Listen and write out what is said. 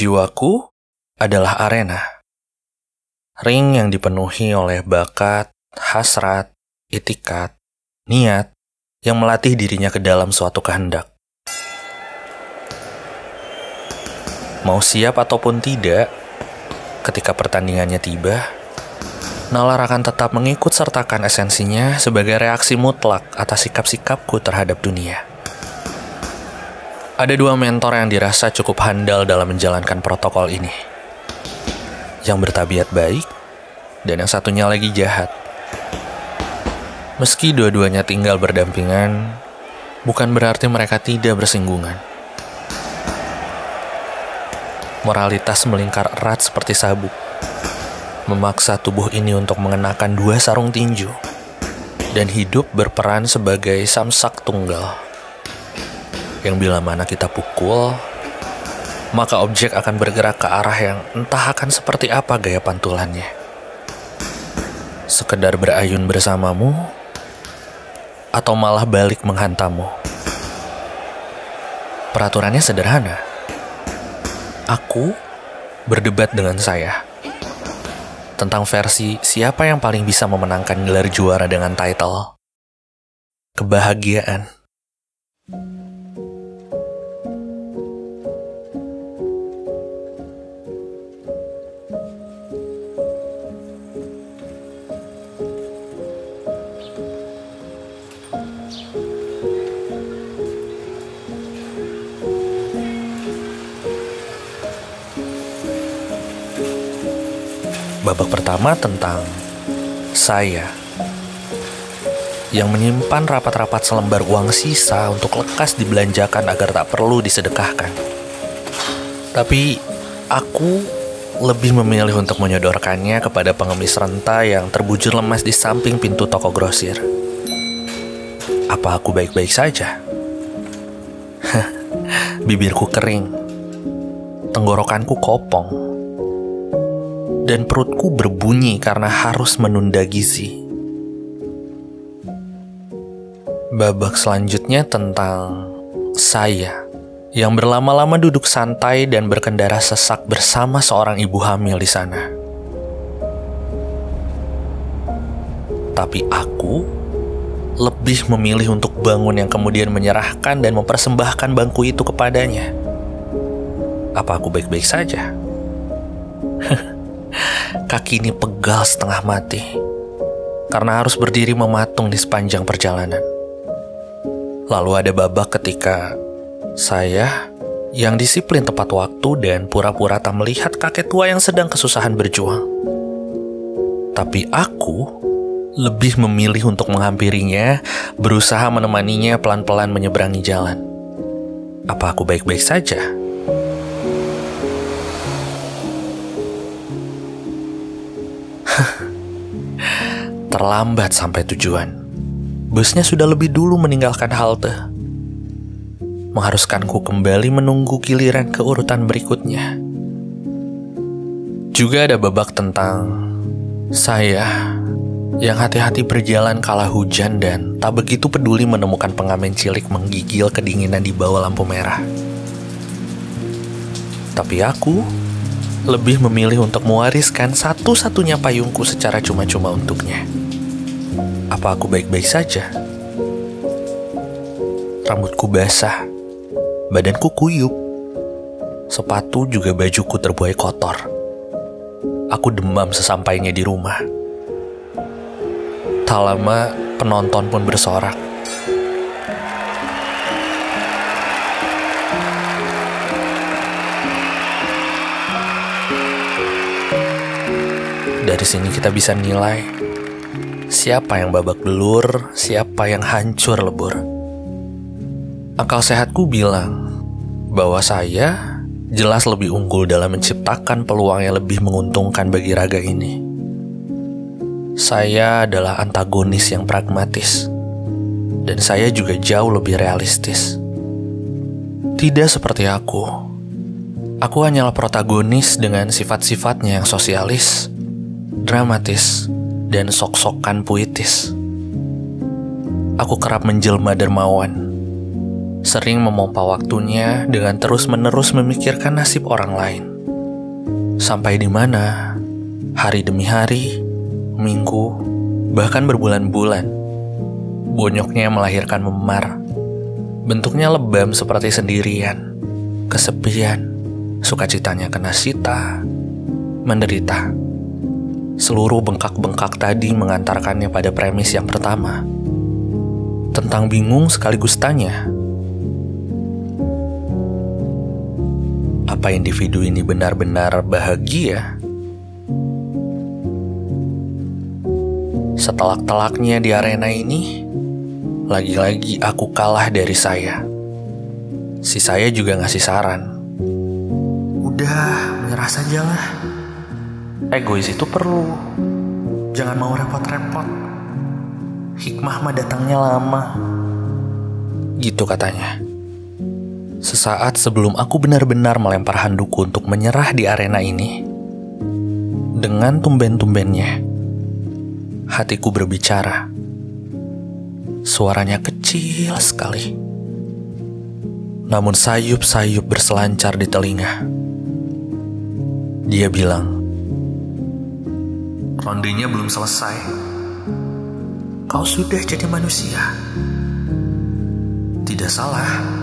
Jiwaku adalah arena. Ring yang dipenuhi oleh bakat, hasrat, itikat, niat yang melatih dirinya ke dalam suatu kehendak. Mau siap ataupun tidak, ketika pertandingannya tiba, Nalar akan tetap mengikut sertakan esensinya sebagai reaksi mutlak atas sikap-sikapku terhadap dunia. Ada dua mentor yang dirasa cukup handal dalam menjalankan protokol ini. Yang bertabiat baik, dan yang satunya lagi jahat. Meski dua-duanya tinggal berdampingan, bukan berarti mereka tidak bersinggungan. Moralitas melingkar erat seperti sabuk memaksa tubuh ini untuk mengenakan dua sarung tinju dan hidup berperan sebagai samsak tunggal. Yang bila mana kita pukul, maka objek akan bergerak ke arah yang entah akan seperti apa gaya pantulannya. Sekedar berayun bersamamu, atau malah balik menghantamu. Peraturannya sederhana. Aku berdebat dengan saya tentang versi siapa yang paling bisa memenangkan gelar juara dengan title kebahagiaan. Babak pertama tentang saya yang menyimpan rapat-rapat selembar uang sisa untuk lekas dibelanjakan agar tak perlu disedekahkan. Tapi aku lebih memilih untuk menyodorkannya kepada pengemis renta yang terbujur lemas di samping pintu toko grosir. Apa aku baik-baik saja? Bibirku kering, tenggorokanku kopong, dan perutku berbunyi karena harus menunda gizi. Babak selanjutnya tentang saya yang berlama-lama duduk santai dan berkendara sesak bersama seorang ibu hamil di sana. Tapi aku lebih memilih untuk bangun yang kemudian menyerahkan dan mempersembahkan bangku itu kepadanya. Apa aku baik-baik saja? Kaki ini pegal setengah mati karena harus berdiri mematung di sepanjang perjalanan. Lalu ada babak ketika saya yang disiplin tepat waktu dan pura-pura tak melihat kakek tua yang sedang kesusahan berjuang. Tapi aku lebih memilih untuk menghampirinya, berusaha menemaninya pelan-pelan menyeberangi jalan. Apa aku baik-baik saja? Terlambat sampai tujuan. Busnya sudah lebih dulu meninggalkan halte. Mengharuskanku kembali menunggu giliran ke urutan berikutnya. Juga ada babak tentang saya yang hati-hati berjalan kala hujan dan tak begitu peduli menemukan pengamen cilik menggigil kedinginan di bawah lampu merah. Tapi aku lebih memilih untuk mewariskan satu-satunya payungku secara cuma-cuma untuknya. Apa aku baik-baik saja? Rambutku basah, badanku kuyup, sepatu juga bajuku terbuai kotor. Aku demam sesampainya di rumah. Tak lama, penonton pun bersorak. Dari sini kita bisa nilai siapa yang babak belur, siapa yang hancur lebur. Akal sehatku bilang bahwa saya jelas lebih unggul dalam menciptakan peluang yang lebih menguntungkan bagi raga ini. Saya adalah antagonis yang pragmatis, dan saya juga jauh lebih realistis. Tidak seperti aku, aku hanyalah protagonis dengan sifat-sifatnya yang sosialis dramatis, dan sok-sokan puitis. Aku kerap menjelma dermawan, sering memompa waktunya dengan terus-menerus memikirkan nasib orang lain. Sampai di mana, hari demi hari, minggu, bahkan berbulan-bulan, bonyoknya melahirkan memar. Bentuknya lebam seperti sendirian, kesepian, sukacitanya kena sita, menderita. Seluruh bengkak-bengkak tadi mengantarkannya pada premis yang pertama. Tentang bingung sekaligus tanya, apa individu ini benar-benar bahagia? Setelak-telaknya di arena ini, lagi-lagi aku kalah dari saya. Si saya juga ngasih saran. Udah, menyerah sajalah. Egois itu perlu. Jangan mau repot-repot. Hikmah mah datangnya lama. Gitu katanya. Sesaat sebelum aku benar-benar melempar handukku untuk menyerah di arena ini, dengan tumben-tumbennya, hatiku berbicara. Suaranya kecil sekali, namun sayup-sayup berselancar di telinga. Dia bilang, "Rondenya belum selesai. Kau sudah jadi manusia." Tidak salah